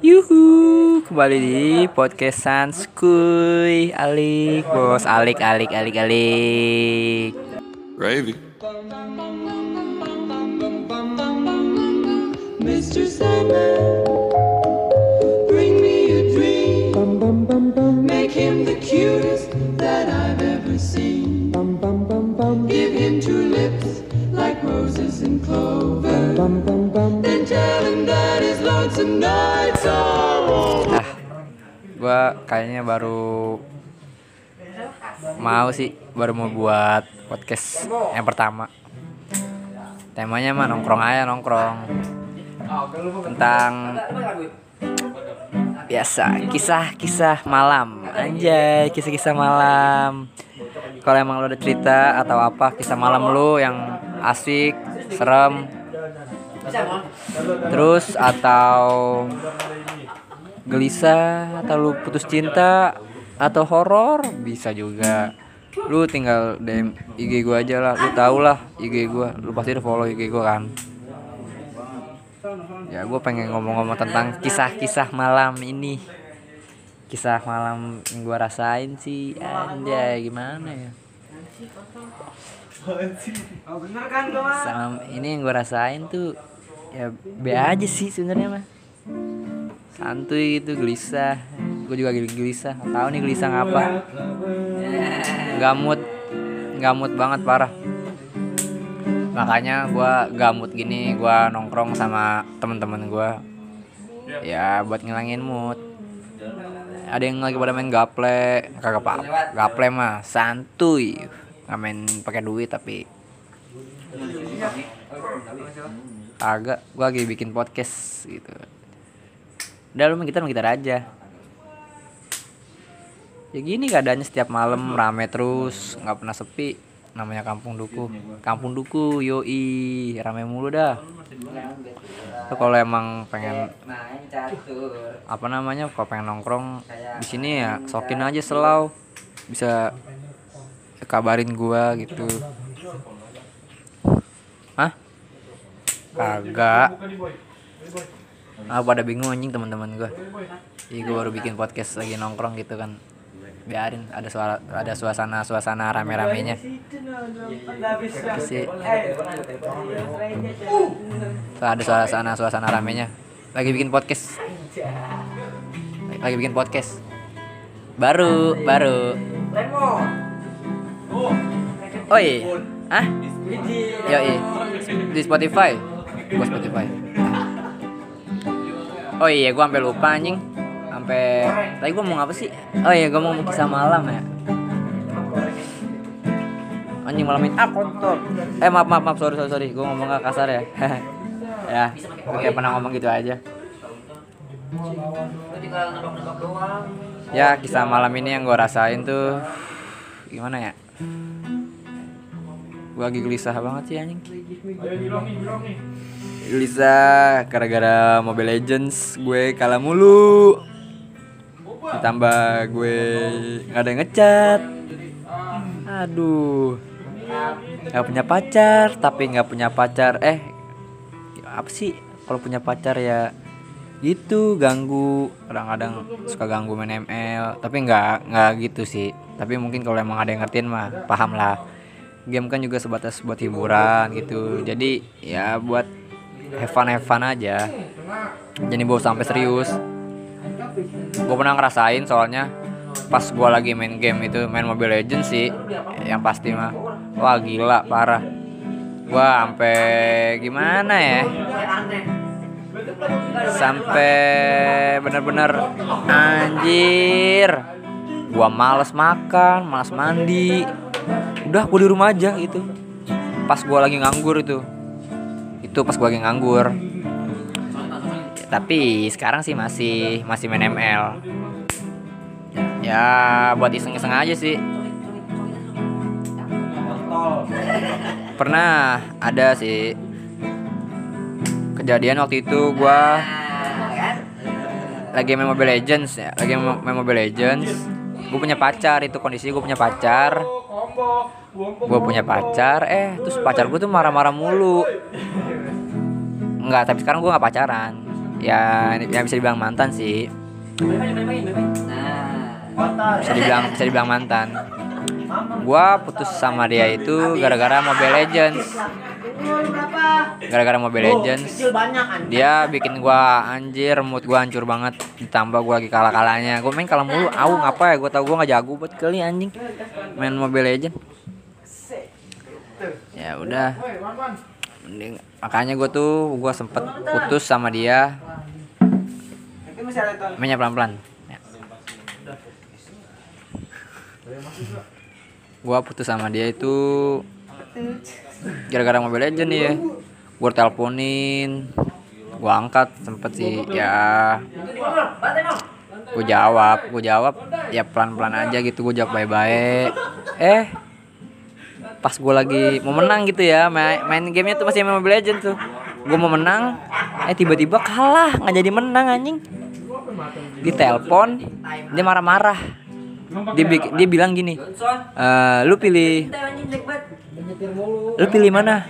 Yuhu, kembali di podcast Sanskuy Alik, bos Alik, Alik, Alik, Alik Gravy. Mr. Sandman, bring me a dream. Make him the cutest that I've ever seen. Give him two lips like roses and clover. Then tell him that his lonesome nights are over. Ah, gua kayaknya baru mau sih, baru mau buat podcast yang pertama. Temanya mah nongkrong aja, nongkrong. Tentang biasa kisah-kisah malam. Anjay kisah-kisah malam kalau emang lo ada cerita atau apa kisah malam lo yang asik serem terus atau gelisah atau lu putus cinta atau horor bisa juga. Lu tinggal DM IG gua aja lah lu tau lah IG gua. Lu pasti udah follow IG gua kan? Ya gue pengen ngomong-ngomong tentang kisah-kisah malam ini kisah malam yang gue rasain sih. Anjay gimana ya? Sama ini yang gue rasain tuh ya be aja sih sebenarnya mah santuy gitu gelisah. Gue juga gel- gelisah. Tahu nih gelisah ngapa gamut gamut banget parah. Makanya gua gamut gini gua nongkrong sama temen-temen gua. Ya buat ngilangin mood ada yang lagi pada main gaple. Kagak apa gaple mah santuy. Nggak main pakai duit tapi. Agak gua lagi bikin podcast gitu. Udah lu kita kita aja. Ya gini keadaannya setiap malam rame terus nggak pernah sepi namanya kampung duku. Kampung duku yoi rame mulu dah. Lu kalau emang pengen apa namanya kalau pengen nongkrong di sini ya sokin aja selau. Bisa kabarin gua gitu. Hah? Kagak. Ah pada bingung anjing teman-teman gua. Iya gua baru bikin podcast lagi nongkrong gitu kan. Biarin ada suara ada suasana suasana rame-ramenya. Terus sih ada suasana suasana ramenya. Lagi bikin podcast. Lagi bikin podcast. Baru, baru. Oh iya. Hah? Yo Di Spotify. Gua Spotify. Oh iya, gua sampai lupa anjing. Sampai tadi gua mau ngapa sih? Oh iya, gua mau kisah malam ya. Anjing malam ini ah kontol. Eh maaf maaf maaf sorry sorry sorry. Gua ngomong gak kasar ya. ya, gua kayak pernah ngomong gitu aja. Ya, kisah malam ini yang gua rasain tuh gimana ya? Gua lagi gelisah banget sih anjing. Gelisah gara-gara Mobile Legends gue kalah mulu. Ditambah gue nggak ada yang ngecat. Aduh. Gak punya pacar, tapi nggak punya pacar. Eh, apa sih? Kalau punya pacar ya gitu ganggu kadang-kadang suka ganggu main ML tapi nggak nggak gitu sih tapi mungkin kalau emang ada yang ngertiin mah paham lah game kan juga sebatas buat hiburan gitu jadi ya buat have fun have fun aja jadi bawa sampai serius gue pernah ngerasain soalnya pas gue lagi main game itu main Mobile Legends sih yang pasti mah. Wah gila parah. Gue sampai gimana ya? Sampai bener-bener anjir. Gua males makan males mandi. Udah gua di rumah aja itu pas gua lagi nganggur itu. Itu pas gua lagi nganggur tapi sekarang sih masih masih main ML ya buat iseng-iseng aja sih. Pernah ada sih kejadian waktu itu gua lagi main Mobile Legends ya lagi main Mobile Legends. Gue punya pacar itu kondisi gue punya pacar. Gue punya pacar eh terus pacar gue tuh marah-marah mulu. Enggak, tapi sekarang gue nggak pacaran ya yang bisa dibilang mantan sih. Nah bisa dibilang bisa dibilang mantan. Gua putus sama dia itu gara-gara Mobile Legends. Gara-gara Mobile Legends. dia bikin gua anjir mood gua hancur banget. Ditambah gua lagi kalah kalahnya gua main kalah mulu au ngapa ya? Gua tau gua nggak jago buat kali anjing. Main Mobile Legends. Ya udah. Mending makanya gua tuh gua sempet putus sama dia mainnya pelan-pelan. Ya. gua putus sama dia itu gara-gara Mobile Legend ya gua teleponin gua angkat sempet sih ya. Gua jawab gua jawab ya pelan-pelan aja gitu gua jawab bye-bye eh pas gua lagi mau menang gitu ya main, main gamenya tuh masih main Mobile Legend tuh. Gua mau menang eh tiba-tiba kalah nggak jadi menang anjing ditelepon dia marah-marah. Dia dia bilang gini "Eh, lu pilih lu pilih mana?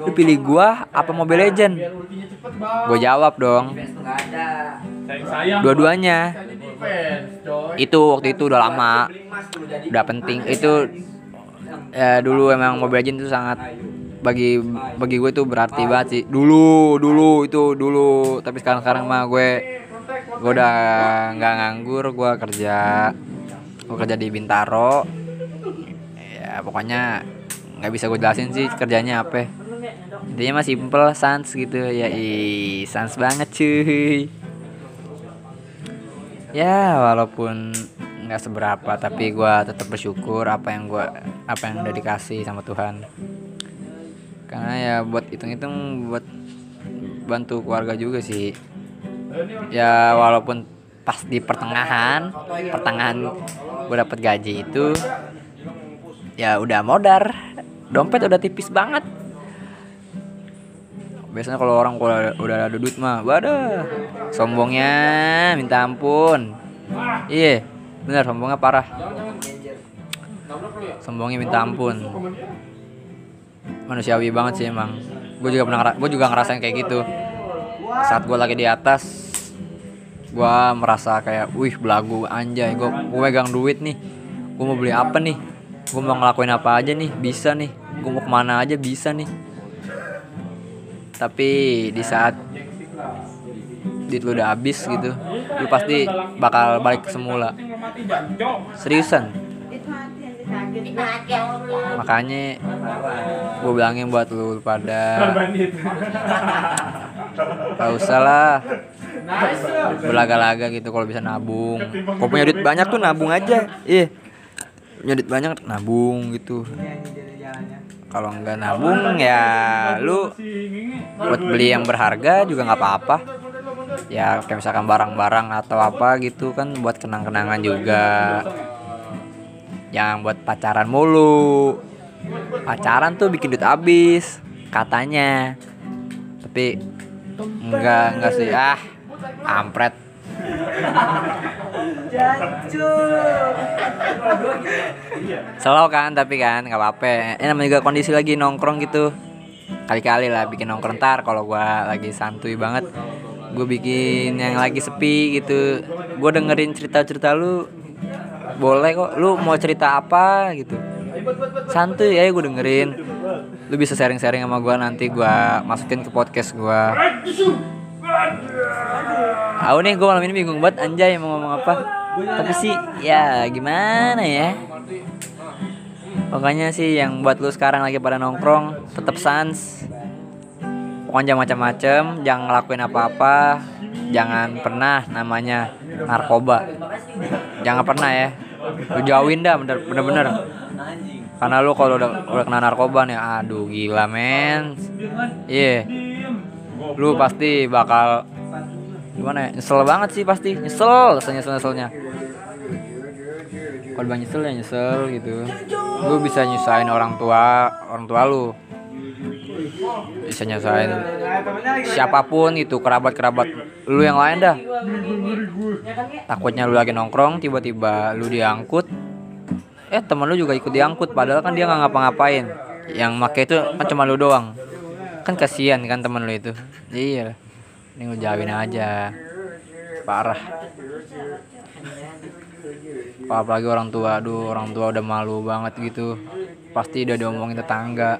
Lu pilih gua apa Mobile Legend? Gua jawab dong. Dua-duanya. Itu waktu itu udah lama. Udah penting. Itu ya dulu emang Mobile Legend itu sangat bagi bagi gue tuh berarti banget sih. Dulu dulu itu dulu. Tapi sekarang sekarang mah gue gue udah nggak nganggur gue kerja gue kerja di Bintaro. Ya pokoknya nggak bisa gue jelasin sih kerjanya apa. Intinya mah simple sans gitu. Ya ih sans banget cuy. Ya walaupun nggak seberapa tapi gue tetap bersyukur apa yang gue apa yang udah dikasih sama Tuhan. Karena ya buat hitung-hitung buat bantu keluarga juga sih ya walaupun pas di pertengahan pertengahan gue dapet gaji itu ya udah modar. Dompet udah tipis banget. Biasanya kalau orang kalau udah ada duit mah waduh sombongnya minta ampun. Iya bener sombongnya parah. Sombongnya minta ampun. Manusiawi banget sih emang. Gue juga pernah gue juga ngerasain kayak gitu saat gue lagi di atas gue merasa kayak wih belagu anjay gue gue megang duit nih. Gue mau beli apa nih? Gue mau ngelakuin apa aja nih? Bisa nih. Gue mau ke mana aja bisa nih. Tapi di saat duit lu udah habis gitu lu pasti bakal balik ke semula. Seriusan? Makanya gue bilangin buat lu pada gak usah lah. Berlaga-laga gitu kalau bisa nabung. Kalau punya duit banyak tuh nabung aja. Iya. Punya duit banyak nabung gitu. Kalau nggak nabung ya lu buat beli yang berharga juga nggak apa-apa. Ya kayak misalkan barang-barang atau apa gitu kan buat kenang-kenangan juga. Jangan buat pacaran mulu. Pacaran tuh bikin duit habis katanya. Tapi enggak enggak sih ah ampret Slow kan tapi kan nggak apa-apa. Ini namanya juga kondisi lagi nongkrong gitu. Kali-kali lah bikin nongkrong ntar kalau gua lagi santuy banget. Gue bikin yang lagi sepi gitu. Gue dengerin cerita-cerita lu. Boleh kok. Lu mau cerita apa gitu. Santuy ya gue dengerin. Lu bisa sharing-sharing sama gua nanti gua masukin ke podcast gua. Aku nih gue malam ini bingung banget anjay mau ngomong apa? Tapi sih ya gimana ya? Pokoknya sih yang buat lu sekarang lagi pada nongkrong tetap sans. Pokoknya jangan macam-macam Jangan ngelakuin apa-apa. Jangan pernah namanya narkoba. Jangan pernah ya. Lu jauhin dah bener- bener-bener Karena lu kalau udah, udah kena narkoba nih Aduh gila men. Iya. Lu pasti bakal gimana ya nyesel banget sih pasti. Nyesel nyesel nyesel nyeselnya kalau bilang nyesel ya nyesel gitu. Lu bisa nyusahin orang tua orang tua lu. Bisa nyusahin siapa pun itu kerabat kerabat lu yang lain dah. Takutnya lu lagi nongkrong tiba-tiba lu diangkut eh temen lu juga ikut diangkut padahal kan dia nggak ngapa-ngapain. Yang make itu kan cuma lu doang. Kan kasihan kan temen lu itu. Iya ini gue jauhin aja. Parah. Apalagi orang tua aduh orang tua udah malu banget gitu. Pasti udah diomongin tetangga.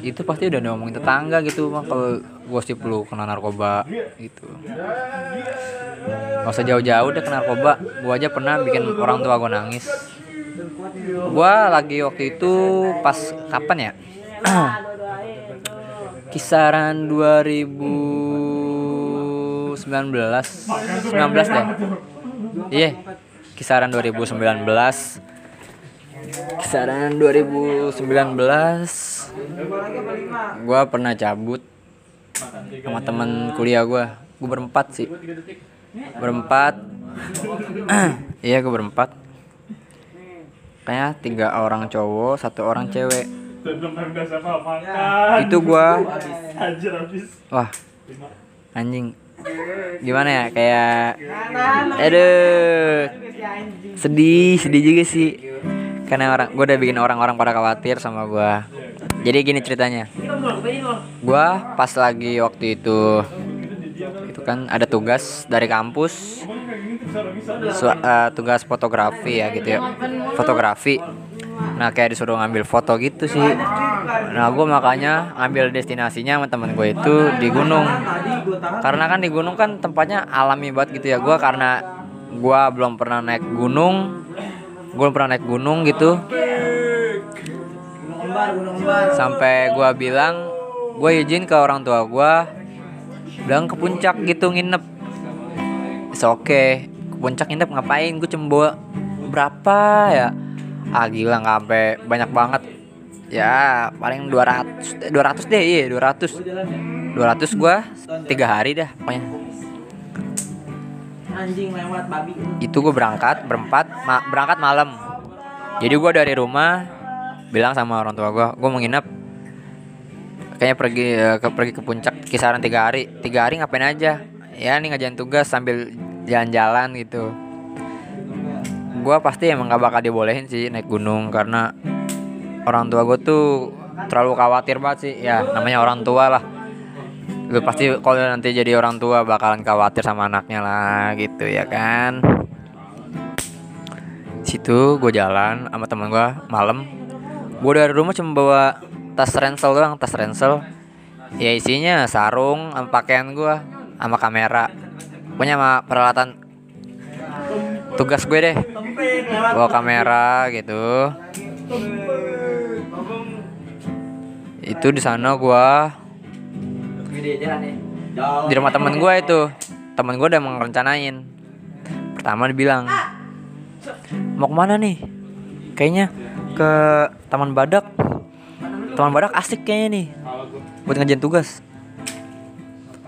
Itu pasti udah diomongin tetangga gitu mah kalau gosip lu kena narkoba gitu. Gak usah jauh-jauh deh kena narkoba. Gua aja pernah bikin orang tua gua nangis Gua lagi waktu itu pas kapan ya? Kisaran 2019 19 deh. Iya Kisaran 2019 Kisaran 2019 Gua pernah cabut sama teman kuliah gua. Gue berempat sih. Berempat. Iya gue berempat kayaknya tiga orang cowok satu orang cewek. Itu gua. Wah. Anjing. Gimana ya? Kayak aduh. Sedih sedih juga sih. Karena orang gue udah bikin orang-orang pada khawatir sama gua. Jadi gini ceritanya. Gua pas lagi waktu itu itu kan ada tugas dari kampus Su- eh, tugas fotografi ya gitu ya. Fotografi. Nah kayak disuruh ngambil foto gitu sih. Nah gue makanya ngambil destinasinya sama temen gue itu di gunung. Karena kan di gunung kan tempatnya alami banget gitu ya. Gue karena gue belum pernah naik gunung gue belum pernah naik gunung gitu. Sampai gue bilang gue izin ke orang tua gue bilang ke puncak gitu nginep. It's okay puncak nginep ngapain? Gue cembo berapa ya? Ah gila nggak sampai banyak banget. Ya paling 200 eh, 200 deh iya 200 200 gua tiga hari dah pokoknya. Anjing lewat babi. Itu gue berangkat berempat ma- berangkat malam. Jadi gue dari rumah bilang sama orang tua gue gue mau nginep. Kayaknya pergi eh, ke pergi ke puncak kisaran tiga hari. Tiga hari ngapain aja? Ya nih ngajain tugas sambil jalan-jalan gitu. Gue pasti emang gak bakal dibolehin sih naik gunung karena orang tua gue tuh terlalu khawatir banget sih. Ya namanya orang tua lah. Lu pasti kalau nanti jadi orang tua bakalan khawatir sama anaknya lah gitu ya kan. Situ gue jalan sama temen gue malam. Gue dari rumah cuma bawa tas ransel doang tas ransel. Ya isinya sarung pakaian gue sama kamera pokoknya sama peralatan tugas gue deh. Bawa kamera gitu. Itu di sana gue di rumah temen gue itu. Temen gue udah merencanain pertama dibilang mau ke mana nih? Kayaknya ke taman badak. Taman badak asik kayaknya nih. Buat ngajain tugas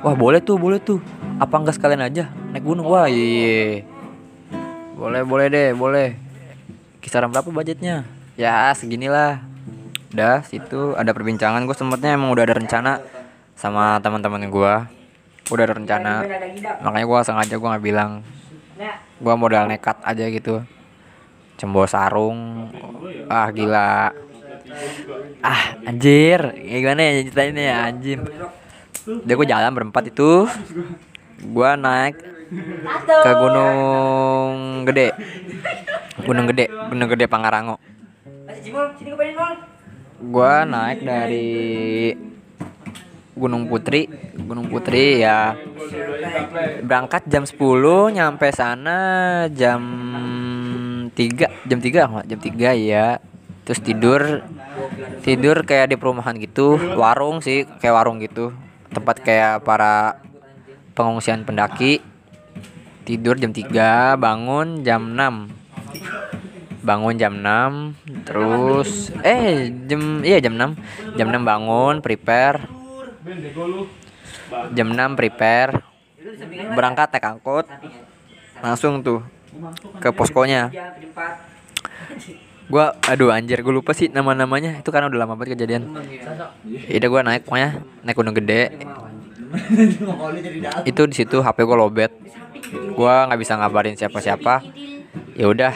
wah boleh tuh boleh tuh. Apa enggak sekalian aja? Naik gunung. Wah iya boleh boleh deh boleh. Kisaran berapa budgetnya? Ya seginilah. Udah situ. Ada perbincangan. Gue sempetnya emang udah ada rencana sama teman-teman gue udah ada rencana. Makanya gue sengaja gue nggak bilang. Gue modal nekat aja gitu. Cembo sarung. Ah gila. Ah anjir. Gimana ya ceritanya ya anjir dia gue jalan berempat itu. Gue naik ke gunung gede. Gunung gede gunung gede Pangarango gue naik dari Gunung Putri. Gunung Putri ya. Berangkat jam 10 nyampe sana jam 3 jam 3 nggak? Jam 3 ya terus tidur. Tidur kayak di perumahan gitu. Warung sih kayak warung gitu tempat kayak para pengungsian pendaki tidur jam 3 bangun jam 6 bangun jam 6 terus eh jam iya jam 6 jam 6 bangun prepare. Jam 6 prepare. Berangkat naik angkot. Langsung tuh ke poskonya gua aduh anjir gue lupa sih nama namanya itu karena udah lama banget kejadian. Ida gua naik pokoknya naik gunung gede. Itu di situ HP gue lobet. Gua nggak bisa ngabarin siapa siapa ya udah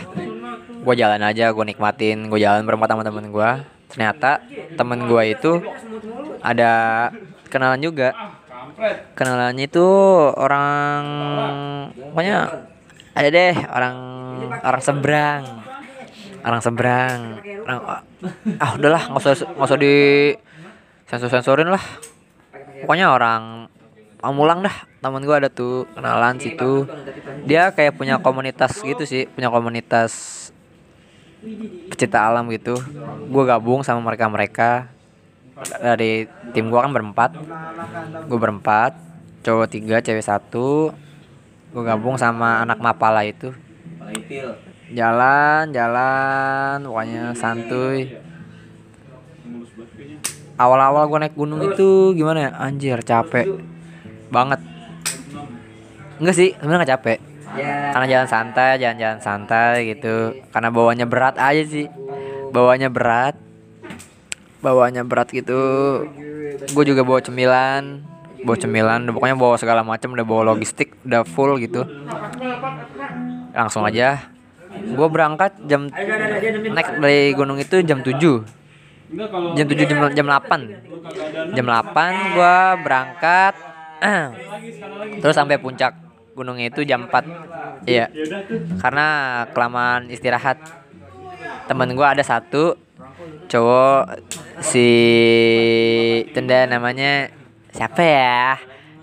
gue jalan aja gue nikmatin gue jalan berempat sama temen gue ternyata temen gue itu ada kenalan juga. Kenalannya itu orang pokoknya ada deh orang orang seberang orang seberang. Orang ah udahlah nggak usah nggak usah di sensor sensorin lah. Pokoknya orang Pamulang dah temen gue ada tuh kenalan situ. Dia kayak punya komunitas gitu sih punya komunitas pecinta alam gitu. Gue gabung sama mereka mereka dari tim gue kan berempat. Gue berempat cowok tiga cewek satu. Gue gabung sama anak mapala itu jalan jalan pokoknya santuy. Awal-awal gue naik gunung itu gimana ya? Anjir capek banget. Enggak sih sebenarnya nggak capek. Ya. karena jalan santai jalan-jalan santai gitu. Karena bawanya berat aja sih. Bawanya berat. Bawanya berat gitu. Gue juga bawa cemilan. Bawa cemilan pokoknya bawa segala macam udah bawa logistik udah full gitu. Langsung aja gue berangkat jam naik dari gunung itu jam 7 jam 7 jam, jam 8 jam 8 gua berangkat. Terus sampai puncak gunungnya itu jam 4 iya. Karena kelamaan istirahat. Temen gua ada satu cowok si tenda namanya siapa ya?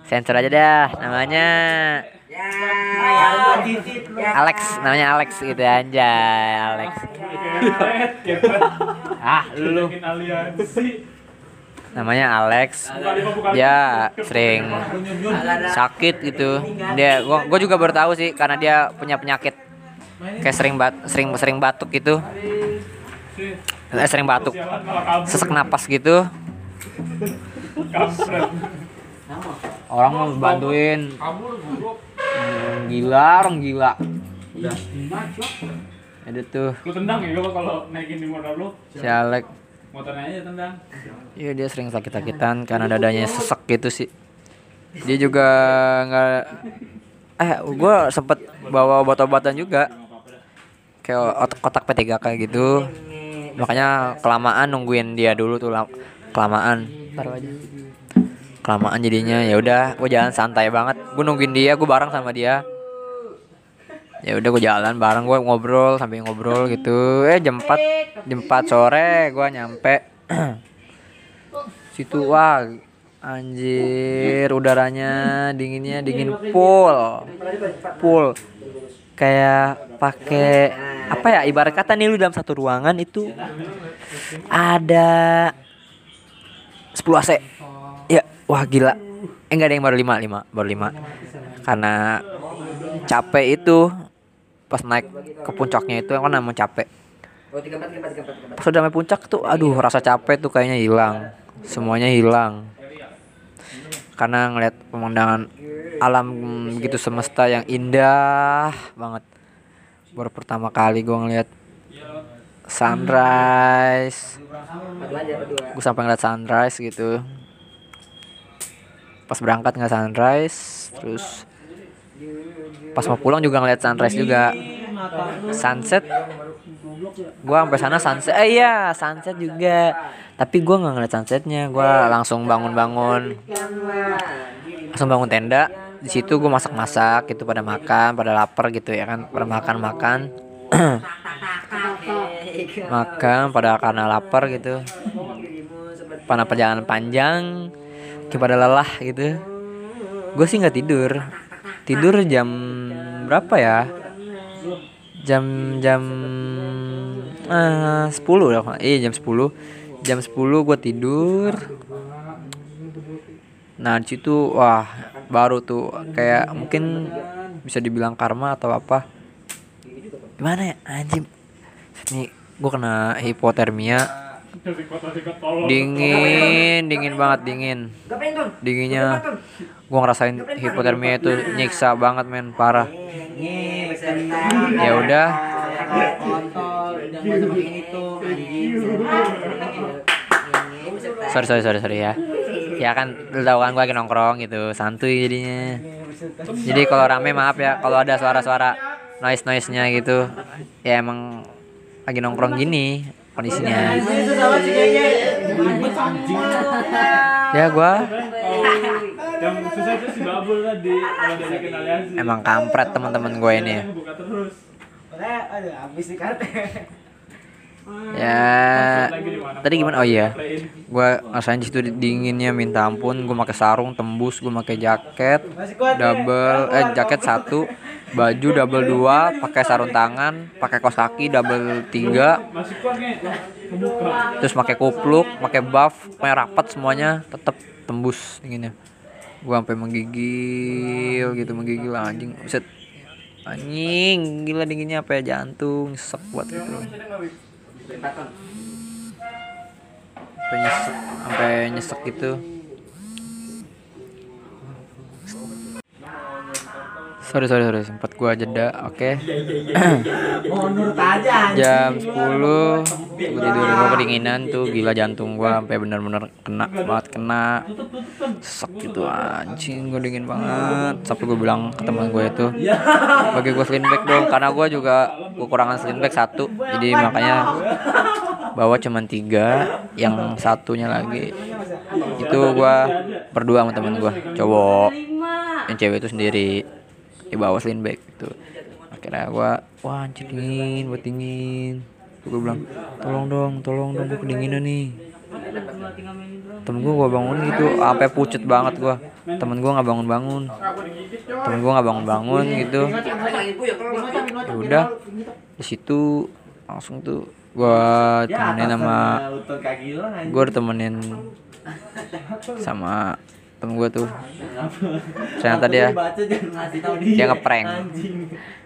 Sensor aja dah namanya Alex namanya Alex gitu anjay Alex. Ah lu. Namanya Alex. Dia sering sakit gitu. Dia gua, gua juga baru tahu sih karena dia punya penyakit. Kayak sering bat sering sering batuk gitu. Eh, sering batuk. Sesak napas gitu orang mau bantuin. Hmm, gila orang gila. Ada tuh. Lu tendang ya kalau kalau naikin di motor lu, si Alex motornya aja tendang. Iya dia sering sakit-sakitan karena dadanya sesek gitu sih. Dia juga nggak eh gue sempet bawa obat-obatan juga. Kayak otak kotak P3K gitu. Makanya kelamaan nungguin dia dulu tuh lam- kelamaan. Taruh aja. Kelamaan jadinya ya udah gue jalan santai banget. Gue nungguin dia, gue bareng sama dia. Ya udah gue jalan bareng gue ngobrol sampai ngobrol gitu. Eh jam 4 jam 4 sore gue nyampe situ wah anjir udaranya dinginnya dingin full full kayak pakai apa ya ibarat kata nih lu dalam satu ruangan itu ada 10 AC ya wah gila. Eh enggak ada yang baru 5 5 baru 5 karena capek itu pas naik ke puncaknya itu kan namanya capek? Pas udah sampai puncak tuh aduh rasa capek tuh kayaknya hilang. Semuanya hilang. Karena ngeliat pemandangan alam gitu semesta yang indah banget. Baru pertama kali gua ngeliat sunrise. Gue sampai ngeliat sunrise gitu pas berangkat nggak sunrise terus pas mau pulang juga ngeliat sunrise juga. Sunset gua sampai sana sunset eh iya sunset juga. Tapi gua nggak ngeliat sunsetnya gua langsung bangun-bangun. Langsung bangun tenda di situ gue masak-masak gitu pada makan pada lapar gitu ya kan pada makan-makan. Makan pada karena lapar gitu. Pada perjalanan panjang kepada lelah gitu. Gue sih nggak tidur. Tidur jam berapa ya? Jam jam eh, 10 lah iya jam 10 jam 10 gue tidur. Nah di situ wah baru tuh kayak mungkin bisa dibilang karma atau apa. Gimana ya? Anjing. Nih gue kena hipotermia. Dingin dingin banget dingin. Dinginnya gue ngerasain hipotermia itu nyiksa banget men. Parah. Ya udah. Beserta. sorry sorry sorry sorry ya. Ya kan lu tau kan gue lagi nongkrong gitu santuy jadinya. Jadi kalau rame maaf ya kalau ada suara-suara noise noise nya gitu. Ya emang lagi nongkrong gini kondisinya ya kenal Yasin emang kampret teman-teman gue ini ya. buka terus Makanya aduh habis nih karte. Ya. Tadi gimana? Oh iya. Gue ngerasain di situ dinginnya minta ampun. Gue pakai sarung tembus gue pakai jaket double eh jaket satu baju double dua pakai sarung tangan pakai kaos kaki double tiga terus pakai kupluk pakai buff pakai rapat semuanya tetap tembus dinginnya. Gue sampai menggigil gitu menggigil anjing. Set anjing gila dinginnya apa ya jantung sek buat gitu sampai nyesek sampai nyesek gitu sorry sorry sorry. Sempat gua jeda oke? Aja anjing. jam 10 gua tidur gua kedinginan tuh. Gila jantung gua sampai bener-bener kena banget kena. Sek gitu anjing. Gua dingin banget. Sampai gua bilang ke teman gue itu? Bagi gua slim bag dong. Karena gua juga kekurangan slim bag satu. Jadi makanya bawa cuman tiga. Yang satunya lagi. Itu gua berdua sama teman gua. Cowok. Yang cewek itu sendiri dibawa sling bag gitu. Akhirnya gua wah anjir dingin buat dingin. Gue bilang tolong dong tolong dong gue kedinginan nih. Temen gue gua bangun gitu sampai pucet banget gua. Temen gua nggak bangun bangun temen gua nggak bangun bangun gitu. Ya udah di situ langsung tuh gua temenin sama gue ditemenin sama temen gue tuh. Ternyata dia dia. ngeprank.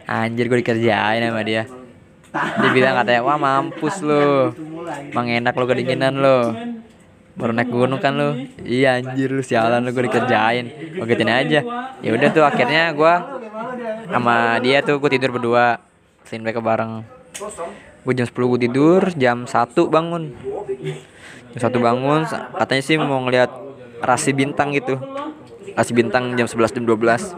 Anjir gue dikerjain sama dia. Dia bilang katanya wah mampus lo mang enak lo kedinginan lo baru naik gunung kan lo iya anjir lu sialan lo gue dikerjain. Gue gituin aja. Ya udah tuh akhirnya gue sama dia tuh gue tidur berdua. Sini mereka bareng. Gue jam 10 gue tidur jam 1 bangun. Jam 1 bangun katanya sih mau ngeliat rasi bintang gitu. Rasi bintang jam 11 jam 12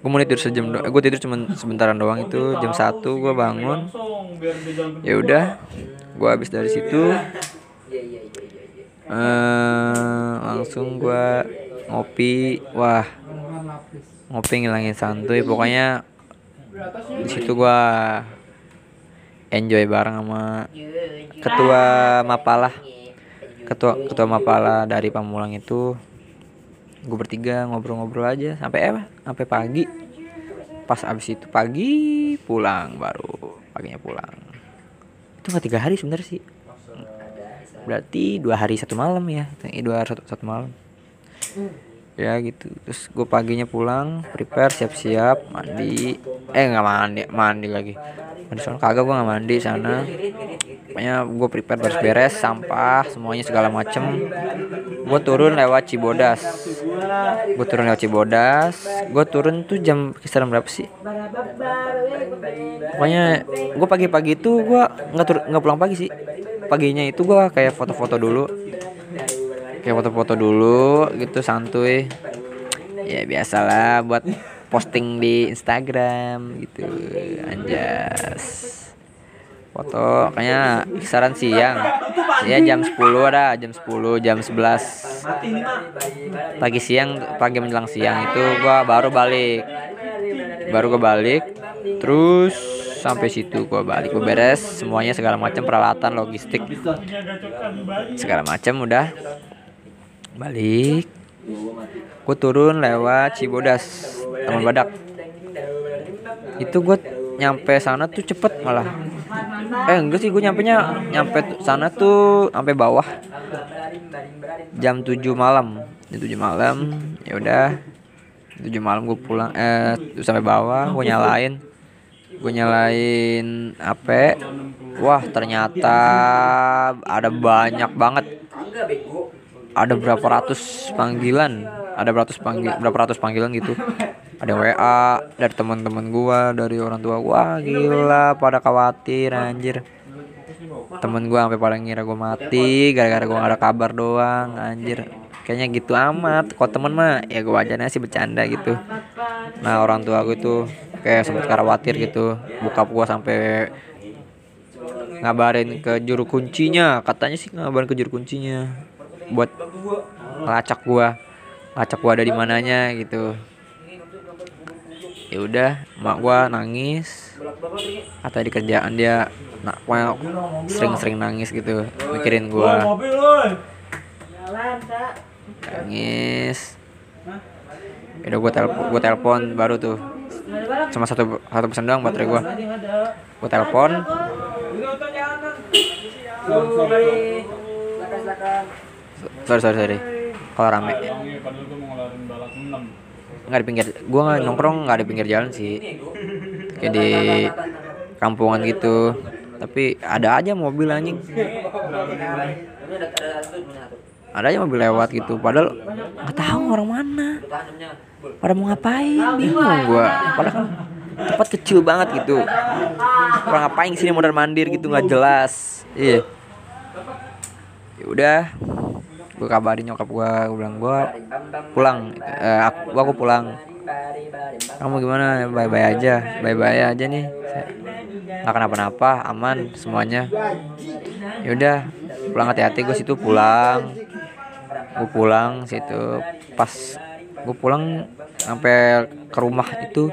gue mau tidur sejam do- gue tidur cuma sebentaran doang itu. Jam 1 gue bangun. Ya udah gue habis dari situ. Eh langsung gue ngopi. Wah ngopi ngilangin santuy. Pokoknya di situ gue enjoy bareng sama ketua Mapala ketua ketua Mapala dari Pamulang itu gue bertiga ngobrol-ngobrol aja sampai apa? Sampai pagi. Pas abis itu pagi pulang baru paginya pulang. Itu nggak tiga hari sebenarnya sih. Berarti dua hari satu malam ya Eh, dua hari satu, satu malam. Ya gitu terus gue paginya pulang prepare siap-siap mandi. Eh nggak mandi mandi lagi mandi sana kagak gue nggak mandi sana. Pokoknya gue prepare beres-beres sampah semuanya segala macem. Gue turun lewat Cibodas. Gue turun lewat Cibodas. Gue turun tuh jam kisaran berapa sih? Pokoknya gue pagi-pagi itu gue nggak tur nggak pulang pagi sih. Paginya itu gue kayak foto-foto dulu. Kayak foto-foto dulu gitu santuy. Ya biasalah buat posting di Instagram gitu. Anjas. Foto kayaknya kisaran siang. Ya jam 10 ada jam 10 jam 11 pagi siang pagi menjelang siang itu gua baru balik. Baru gua balik terus sampai situ gua balik. Gua beres semuanya segala macam peralatan logistik. Segala macam udah balik. Gue turun lewat Cibodas Taman Badak. Itu gue nyampe sana tuh cepet malah. Eh enggak sih gue nyampe nya nyampe sana tuh sampai bawah. Jam 7 malam. Jam 7 malam ya udah. 7 malam gue pulang eh sampai bawah gue nyalain. Gue nyalain HP wah ternyata ada banyak banget. Ada berapa ratus panggilan? Ada berapa panggil berapa ratus panggilan gitu ada WA dari teman-teman gua dari orang tua gua. Gila pada khawatir anjir. Temen gua sampai pada ngira gua mati gara-gara gua gak ada kabar doang anjir. Kayaknya gitu amat. Kok temen mah ya gua wajarnya sih bercanda gitu. Nah orang tua gua itu kayak sempet khawatir gitu. Bokap gua sampai ngabarin ke juru kuncinya. Katanya sih ngabarin ke juru kuncinya buat ngelacak gua. Ngelacak gua ada di mananya gitu ya udah mak gua nangis. Atau di kerjaan dia nak pokoknya sering-sering nangis gitu. Mikirin gua. Nangis. Ya udah gua telepon gua telepon baru tuh. Cuma satu satu pesan doang baterai gua. Gua telepon. Sorry sorry sorry. Kalau rame Ini padahal gua mau ngeluarin balak 6. Nggak di pinggir gua nggak nongkrong nggak di pinggir jalan sih. Kayak di kampungan gitu. Tapi ada aja mobil anjing. Ada aja mobil lewat gitu padahal nggak tahu orang mana. Pada mau ngapain? Bingung gua. Padahal kan tempat kecil banget gitu. Orang ngapain sini mondar mandir gitu nggak jelas. Iya. Ya udah gue kabarin nyokap gua gue bilang gua pulang. Eh, aku, aku pulang. Kamu gimana? Bye bye aja. Bye bye aja nih. Nggak kenapa-napa aman semuanya. Yaudah pulang hati-hati gue situ pulang. Gue pulang situ. Pas gue pulang sampai ke rumah itu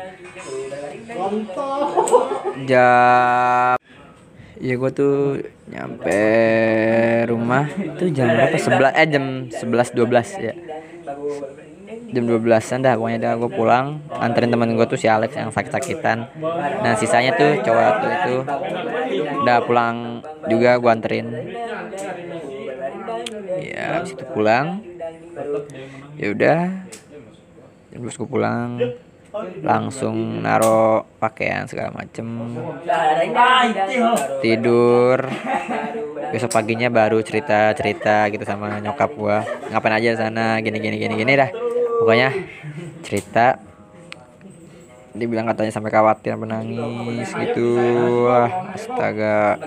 jam Iya gue tuh nyampe rumah itu jam berapa? 11 eh jam 11 12 ya. Jam 12-an dah pokoknya dah gue pulang anterin temen gue tuh si Alex yang sakit-sakitan. Nah, sisanya tuh cowok tuh itu udah pulang juga gue anterin. Ya, habis itu pulang. Ya udah. Jam 12 gue pulang langsung naro pakaian segala macem. Tidur. Besok paginya baru cerita cerita gitu sama nyokap gua. Ngapain aja sana? Gini gini gini gini dah. Pokoknya cerita. Dia bilang katanya sampai khawatir menangis gitu. Wah astaga.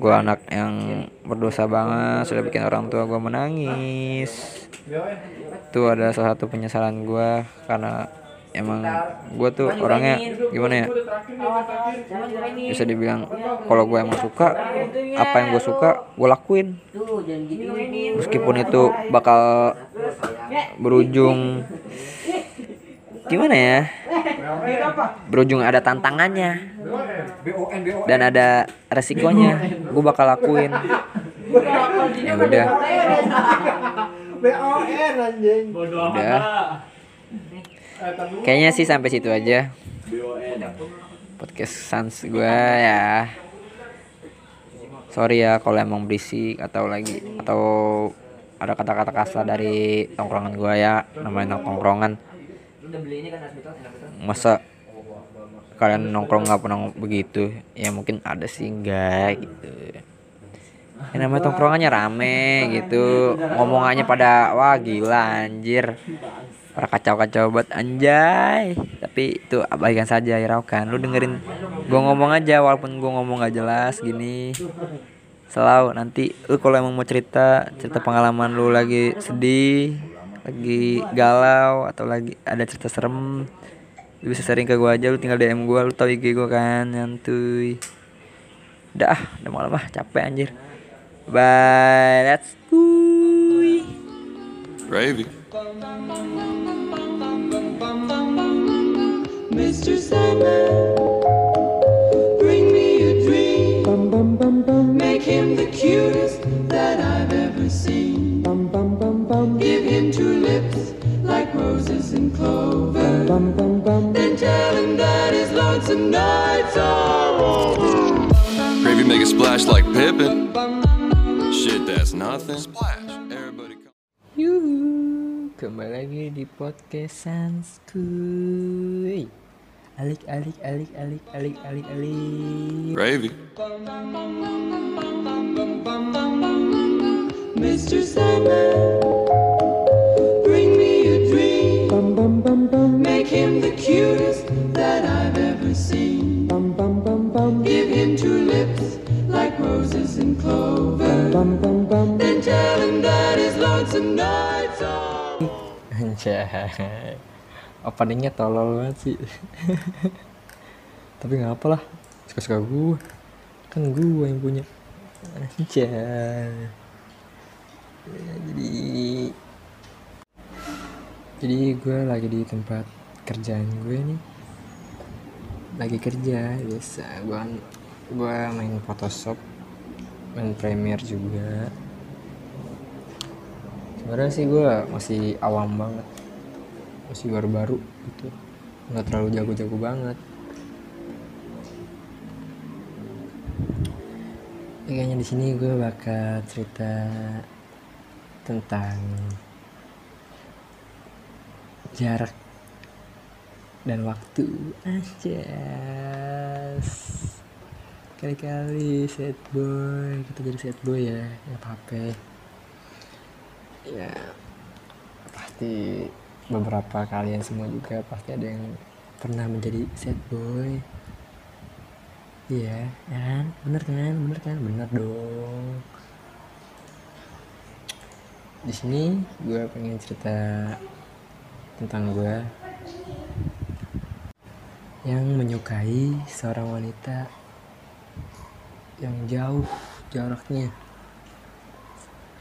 Gua anak yang berdosa banget sudah bikin orang tua gua menangis. Itu ada salah satu penyesalan gua karena emang gue tuh orangnya gimana ya? Bisa dibilang kalau gue emang suka apa yang gue suka gue lakuin. Meskipun itu bakal berujung gimana ya? Berujung ada tantangannya dan ada resikonya gue bakal lakuin. Ya udah. Udah. Kayaknya sih sampai situ aja. Podcast sans gue ya. Sorry ya kalau emang berisik atau lagi atau ada kata-kata kasar dari tongkrongan gue ya namanya tongkrongan masa kalian nongkrong nggak pernah begitu? Ya mungkin ada sih enggak gitu. Ya namanya tongkrongannya rame gitu. Ngomongannya pada wah gila anjir para kacau-kacau buat anjay. Tapi itu abaikan saja hiraukan lu dengerin gua ngomong aja walaupun gua ngomong gak jelas gini. Selalu nanti lu kalau emang mau cerita cerita pengalaman lu lagi sedih lagi galau atau lagi ada cerita serem lu bisa sering ke gua aja lu tinggal DM gua lu tau IG gua kan nyantuy. Udah ah udah malam ah capek anjir. Bye let's go. Gravy. Mr. Sandman, bring me a dream. Make him the cutest that I've ever seen. Give him two lips like roses and clover. Then tell him that his lonesome nights are over. Gravy make a splash like Pippin. Shit, that's nothing. Splash. Everybody come. Yuhu, kembali lagi di podcast Sanskuy. Alik alik alik alik alik alik alik. Gravy. Mr. Sandman, bring me a dream. Make him the cutest that I've ever seen. Give him two lips like roses and clover. Then tell him that his lonesome nights are. Openingnya tolol banget sih. Tapi nggak apa lah. Suka-suka gue. Kan gue yang punya. Anjay. Ya, jadi jadi gue lagi di tempat kerjaan gue nih lagi kerja biasa gue gue main Photoshop main Premiere juga sebenarnya sih gue masih awam banget masih baru-baru gitu. Nggak terlalu jago-jago banget. Ya, kayaknya di sini gue bakal cerita tentang jarak dan waktu. Aja kali-kali set boy. Kita jadi set boy ya ya apa ya pasti beberapa kalian semua juga pasti ada yang pernah menjadi set boy. Iya ya kan? Bener kan? Bener kan? Bener dong. Di sini gue pengen cerita tentang gue yang menyukai seorang wanita yang jauh jaraknya.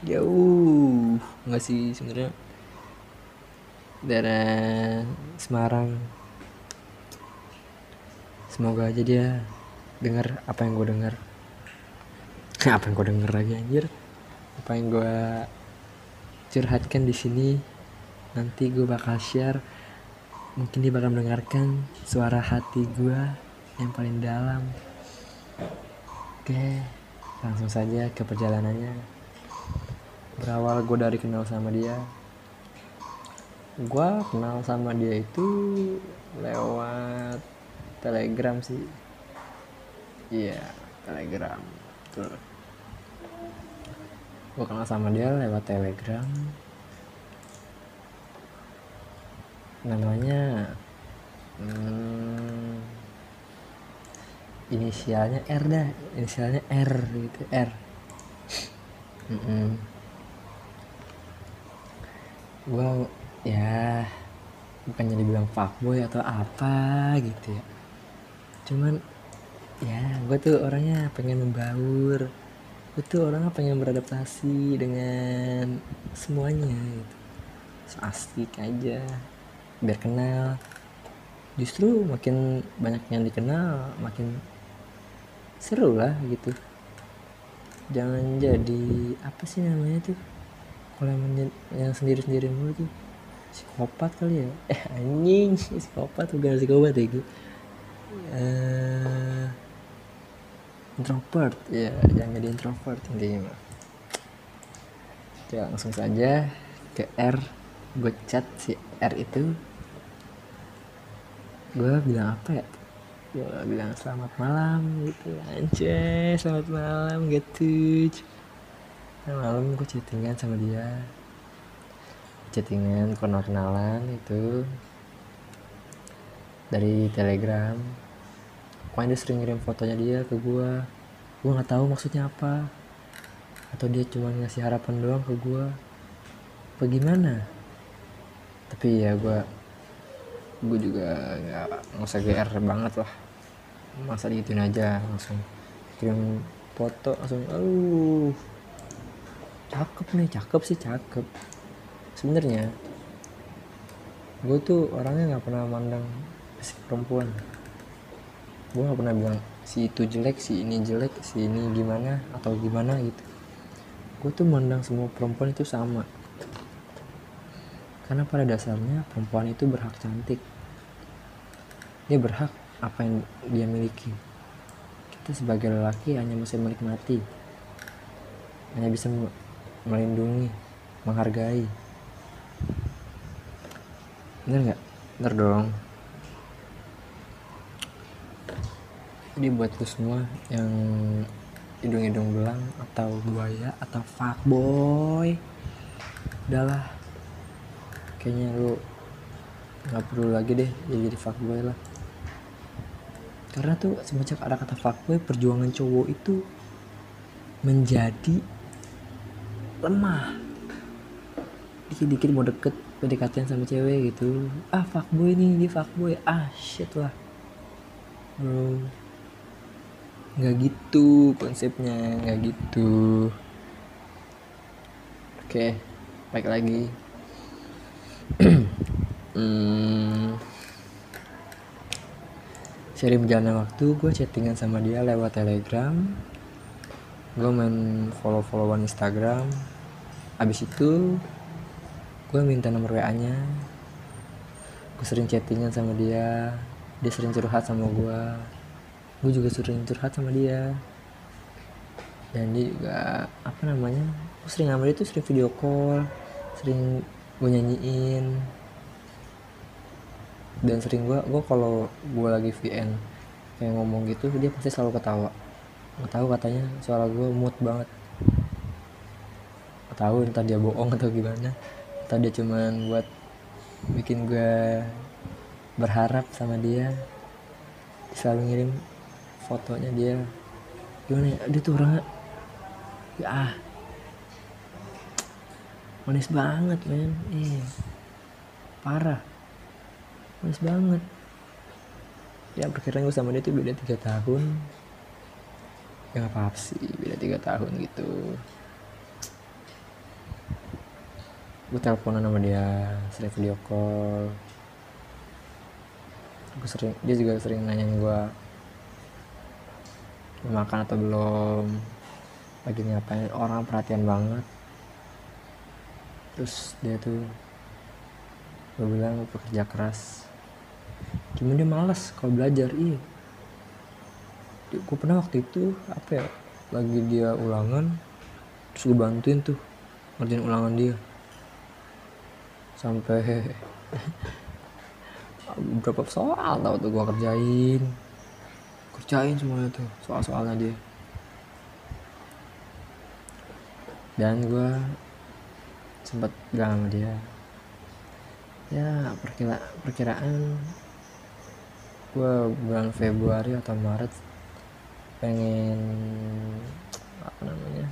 Jauh. Nggak sih sebenarnya daerah Semarang. Semoga aja dia dengar apa yang gue dengar apa yang gue denger lagi anjir? Apa yang gue curhatkan di sini nanti gue bakal share. Mungkin dia bakal mendengarkan suara hati gue yang paling dalam. Oke langsung saja ke perjalanannya. Berawal gue dari kenal sama dia gue kenal sama dia itu lewat telegram sih. Iya telegram betul. Gue kenal sama dia lewat telegram. Namanya hmm, inisialnya R dah inisialnya R gitu R. Mm-mm. gue ya bukannya dibilang fuckboy atau apa gitu ya. Cuman ya gue tuh orangnya pengen membaur. Gue tuh orangnya pengen beradaptasi dengan semuanya gitu. So asik aja. Biar kenal. Justru makin banyak yang dikenal makin seru lah gitu. Jangan jadi apa sih namanya tuh? Kalau yang, menye- yang sendiri sendiri mulu tuh psikopat kali ya? Eh anjing psikopat bukan psikopat ya gitu Eh, introvert. Ya jangan jadi introvert intinya mah. Langsung saja ke R. Gue chat si R itu. Gue bilang apa ya? Gue bilang selamat malam gitu. Anjay selamat malam gitu malam gue chattingan sama dia chattingan kenal kenalan itu dari telegram. Pokoknya dia sering ngirim fotonya dia ke gue gue nggak tahu maksudnya apa. Atau dia cuma ngasih harapan doang ke gue apa gimana? Tapi ya gue gue juga nggak nggak usah gr banget lah. Masa digituin aja langsung kirim foto langsung aduh cakep nih cakep sih cakep sebenarnya gue tuh orangnya nggak pernah mandang si perempuan. Gue nggak pernah bilang si itu jelek si ini jelek si ini gimana atau gimana gitu. Gue tuh mandang semua perempuan itu sama. Karena pada dasarnya perempuan itu berhak cantik. Dia berhak apa yang dia miliki. Kita sebagai lelaki hanya bisa menikmati hanya bisa me- melindungi menghargai bener nggak? Bener dong. Jadi buat lu semua yang hidung-hidung belang atau buaya atau fuckboy. Udahlah kayaknya lu nggak perlu lagi deh jadi jadi fuckboy lah. Karena tuh semenjak ada kata fuckboy perjuangan cowok itu menjadi lemah. Dikit-dikit mau deket pendekatan sama cewek gitu. Ah fuckboy nih dia fuckboy. Ah shit lah. Bro nggak gitu konsepnya nggak gitu. Oke baik lagi. Hmm, sering berjalan waktu gue chattingan sama dia lewat telegram. Gue main follow followan instagram. Abis itu gue minta nomor wa nya. Gue sering chattingan sama dia. Dia sering curhat sama gue gue juga sering curhat sama dia. Dan dia juga apa namanya gue sering dia tuh sering video call sering gue nyanyiin. Dan sering gue gue kalau gue lagi VN kayak ngomong gitu dia pasti selalu ketawa. Nggak tahu katanya suara gue mood banget. Nggak tahu entah dia bohong atau gimana entah dia cuman buat bikin gue berharap sama dia. Selalu ngirim fotonya dia. Gimana ya? Dia tuh orangnya ya ah manis banget men. Eh parah. Manis banget. Ya perkiraan gue sama dia tuh beda tiga tahun. Ya nggak apa-apa sih beda tiga tahun gitu gue teleponan sama dia sering video call. Gue sering dia juga sering nanyain gue "Udah makan atau belum lagi ngapain. Orang perhatian banget. Terus dia tuh gue bilang gue pekerja keras. Gimana dia malas kalau belajar iya. Gue pernah waktu itu apa ya lagi dia ulangan terus gue bantuin tuh ngerjain ulangan dia sampai berapa soal tau tuh gue kerjain. Kerjain semuanya tuh soal-soalnya dia. Dan gue sempat bilang sama dia ya perkira perkiraan gue bulan Februari atau Maret pengen apa namanya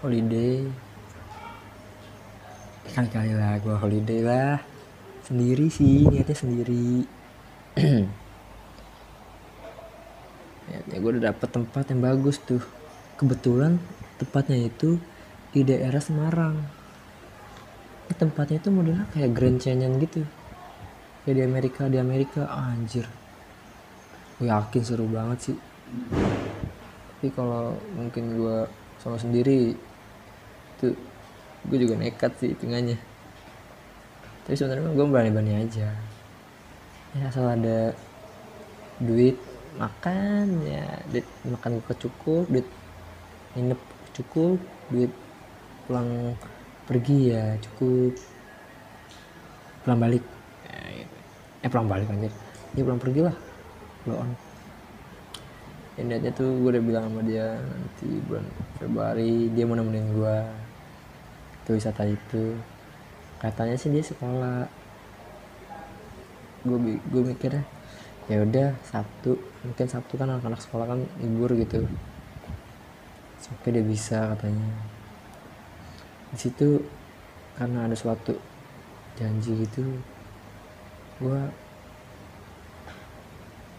holiday kan kali lah gue holiday lah. Sendiri sih niatnya sendiri. Niatnya gue udah dapet tempat yang bagus tuh. Kebetulan tempatnya itu di daerah Semarang. Tempatnya itu modelnya kayak Grand Canyon gitu. Kayak di Amerika di Amerika. Anjir. Gue yakin seru banget sih. Tapi kalau mungkin gue sama sendiri itu gue juga nekat sih hitungannya. Tapi sebenarnya gue berani-berani aja. Ya asal ada duit makan ya. Duit makan gue cukup duit nginep cukup duit pulang pergi ya cukup. Pulang balik. Ya, gitu. eh pulang balik anjir. Ya pulang pergi lah. Blow on. Ya, tuh gue udah bilang sama dia nanti bulan Februari dia mau nemenin gue ke wisata itu. Katanya sih dia sekolah. Gue gue mikirnya ya udah Sabtu. Mungkin Sabtu kan anak-anak sekolah kan libur gitu. Oke dia bisa katanya. Di situ karena ada suatu janji gitu gue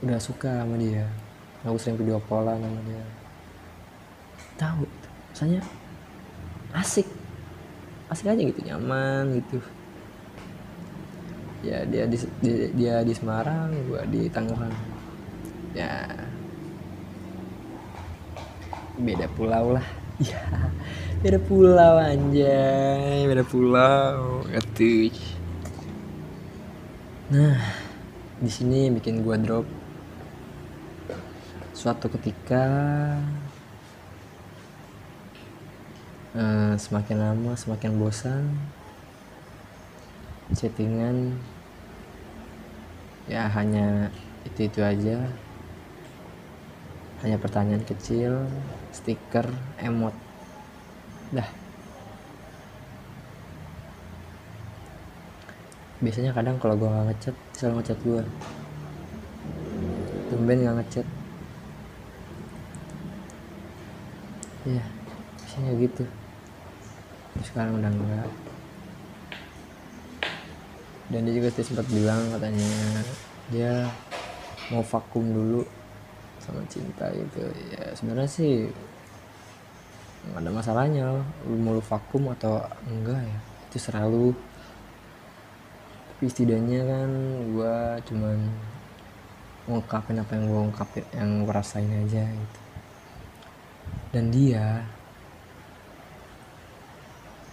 udah suka sama dia. Aku sering video callan sama dia. Tahu rasanya asik asik aja gitu nyaman gitu. Ya dia di dia, dia di Semarang gua di Tangerang. Ya. Beda pulau lah. Ya beda pulau anjay. Beda pulau. Gitu nah di sini bikin gua drop. Suatu ketika eh, semakin lama semakin bosan chattingan ya hanya itu itu aja. Hanya pertanyaan kecil stiker emot. Dah. Biasanya kadang kalau gua nggak ngechat selalu ngechat gua. Tumben nggak ngechat. Ya biasanya gitu sekarang udah enggak. Dan dia juga sempat bilang katanya dia mau vakum dulu sama cinta gitu. Ya sebenarnya sih nggak ada masalahnya. Lu mau lu vakum atau enggak ya itu selalu. Tapi setidaknya kan gue cuman ngungkapin apa yang gue ungkapin yang gue rasain aja gitu. Dan dia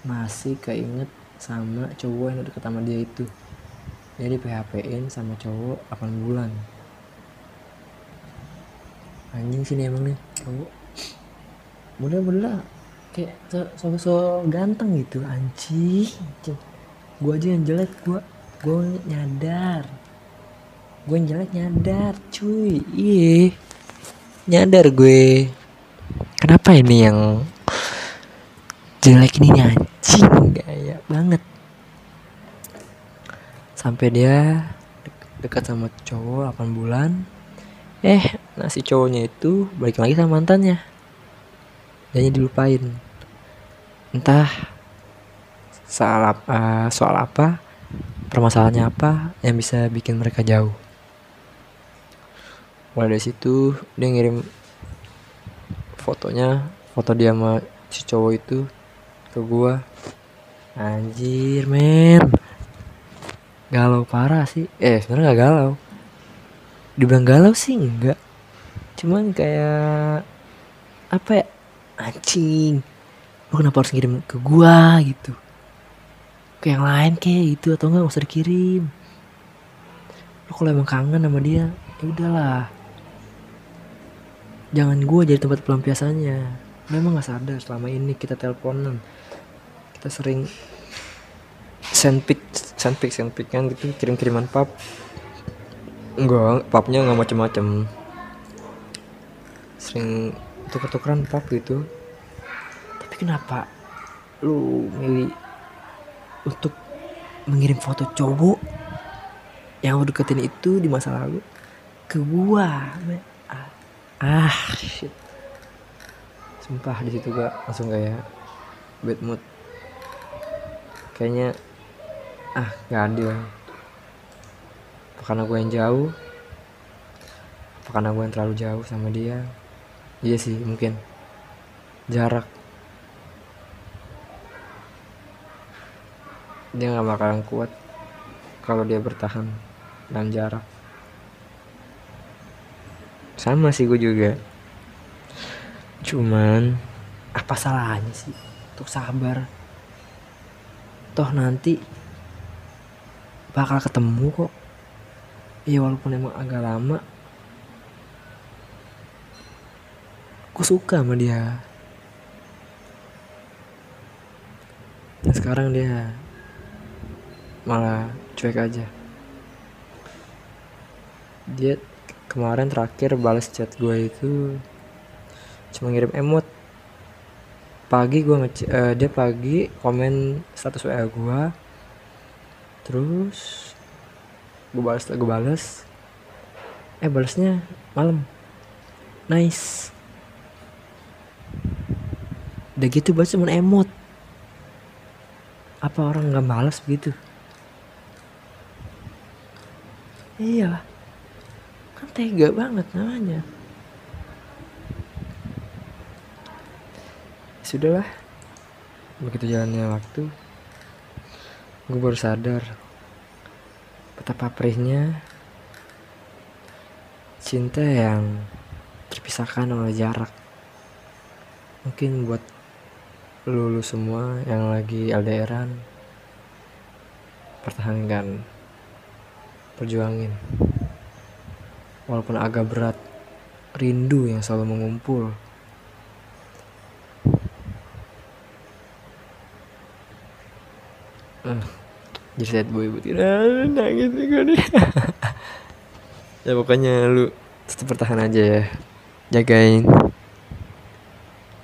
masih keinget sama cowok yang deket sama dia itu. Dia di PHP-in sama cowok 8 bulan. Anjing sini emang nih cowok. Mudah-mudah kayak so, so, so ganteng gitu anjing, gua aja yang jelek gua gua nyadar. Gue yang jelek nyadar cuy. Iya nyadar gue. Kenapa ini yang jelek ini anjing. Gaya banget. Sampai dia dek- dekat sama cowok 8 bulan. Eh nasi cowoknya itu balik lagi sama mantannya. Dan dilupain. Entah soal apa soal apa permasalahannya apa yang bisa bikin mereka jauh. Mulai dari situ dia ngirim fotonya foto dia sama si cowok itu ke gua. Anjir men. Galau parah sih. Eh sebenarnya nggak galau. Dibilang galau sih enggak cuman kayak apa ya? Anjing. Lu kenapa harus ngirim ke gua gitu? Ke yang lain kayak gitu atau enggak nggak usah dikirim. Lu kalau emang kangen sama dia ya udahlah. Jangan gua jadi tempat pelampiasannya. Memang nggak sadar selama ini kita teleponan kita sering send pic send pic send pic kan gitu kirim kiriman pap. Enggak papnya nggak macem-macem sering tuker-tukeran pap gitu. Tapi kenapa lu milih untuk mengirim foto cowok yang lu deketin itu di masa lalu ke gua ah, shit. Sumpah di situ gua langsung kayak bad mood kayaknya ah nggak adil. Apa karena gue yang jauh? Apa karena gue yang terlalu jauh sama dia? Iya sih mungkin. Jarak. Dia nggak bakalan kuat kalau dia bertahan dalam jarak. Sama sih gue juga. Cuman apa salahnya sih untuk sabar toh nanti bakal ketemu kok. Ya walaupun emang agak lama aku suka sama dia. Dan sekarang dia malah cuek aja. Dia kemarin terakhir balas chat gue itu cuma ngirim emot pagi gue ngece eh, dia pagi komen status wa gue terus gue balas gue balas eh balasnya malam. Nice. Udah gitu balas cuma emot. Apa orang nggak malas begitu? Iya kan tega banget namanya sudahlah. Begitu jalannya waktu gue baru sadar betapa perihnya cinta yang terpisahkan oleh jarak. Mungkin buat lu, lu semua yang lagi LDRan pertahankan perjuangin. Walaupun agak berat rindu yang selalu mengumpul Jadi sad boy buat ah, nangis nih gue nih. Ya pokoknya lu tetap bertahan aja ya. Jagain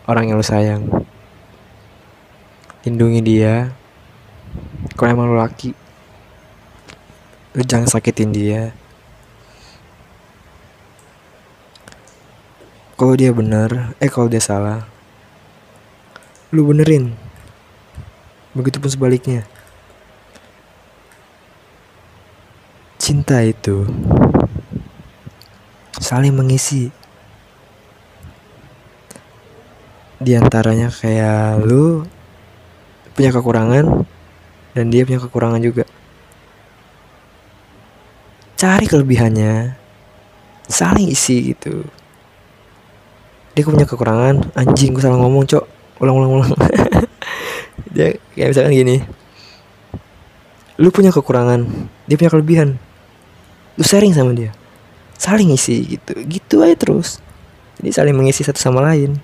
orang yang lu sayang. Lindungi dia. Kalau emang lu laki lu jangan sakitin dia. Kalau dia benar eh kalau dia salah lu benerin. Begitupun sebaliknya cinta itu saling mengisi. Di antaranya kayak lu punya kekurangan dan dia punya kekurangan juga. Cari kelebihannya saling isi gitu. Dia punya kekurangan anjing gue salah ngomong cok. Ulang ulang ulang. Dia kayak misalkan gini lu punya kekurangan dia punya kelebihan lu sharing sama dia. Saling isi gitu. Gitu aja terus. Jadi saling mengisi satu sama lain.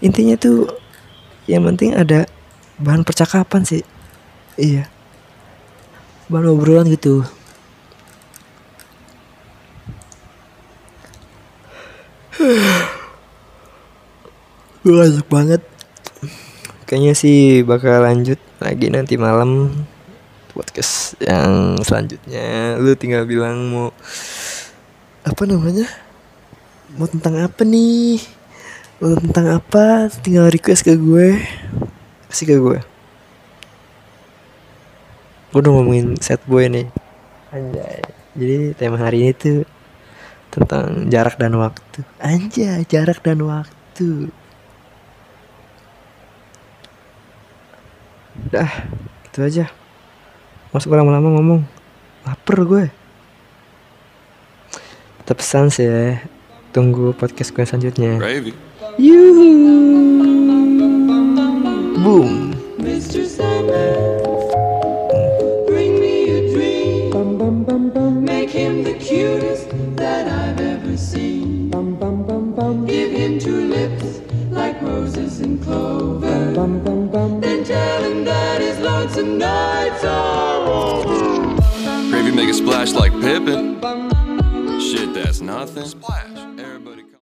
Intinya tuh yang penting ada bahan percakapan sih. Iya. Bahan obrolan gitu. Gue banget. Kayaknya sih bakal lanjut lagi nanti malam podcast yang selanjutnya. Lu tinggal bilang mau apa namanya? Mau tentang apa nih? Mau tentang apa? Tinggal request ke gue. Kasih ke gue. Gue udah ngomongin set boy nih. Anjay. Jadi tema hari ini tuh tentang jarak dan waktu. Anjay jarak dan waktu. Dah, itu aja. Masuk lama-lama ngomong. Laper gue. Tetap pesan sih ya. Tunggu podcast gue selanjutnya. Yuhu. Boom. Mr. Sandman, bring me a dream. Make him the cutest that I've ever seen. Give him two lips like roses and clover. Then tell him that his lonesome nights are splash like Pippin. Shit, that's nothing. Splash.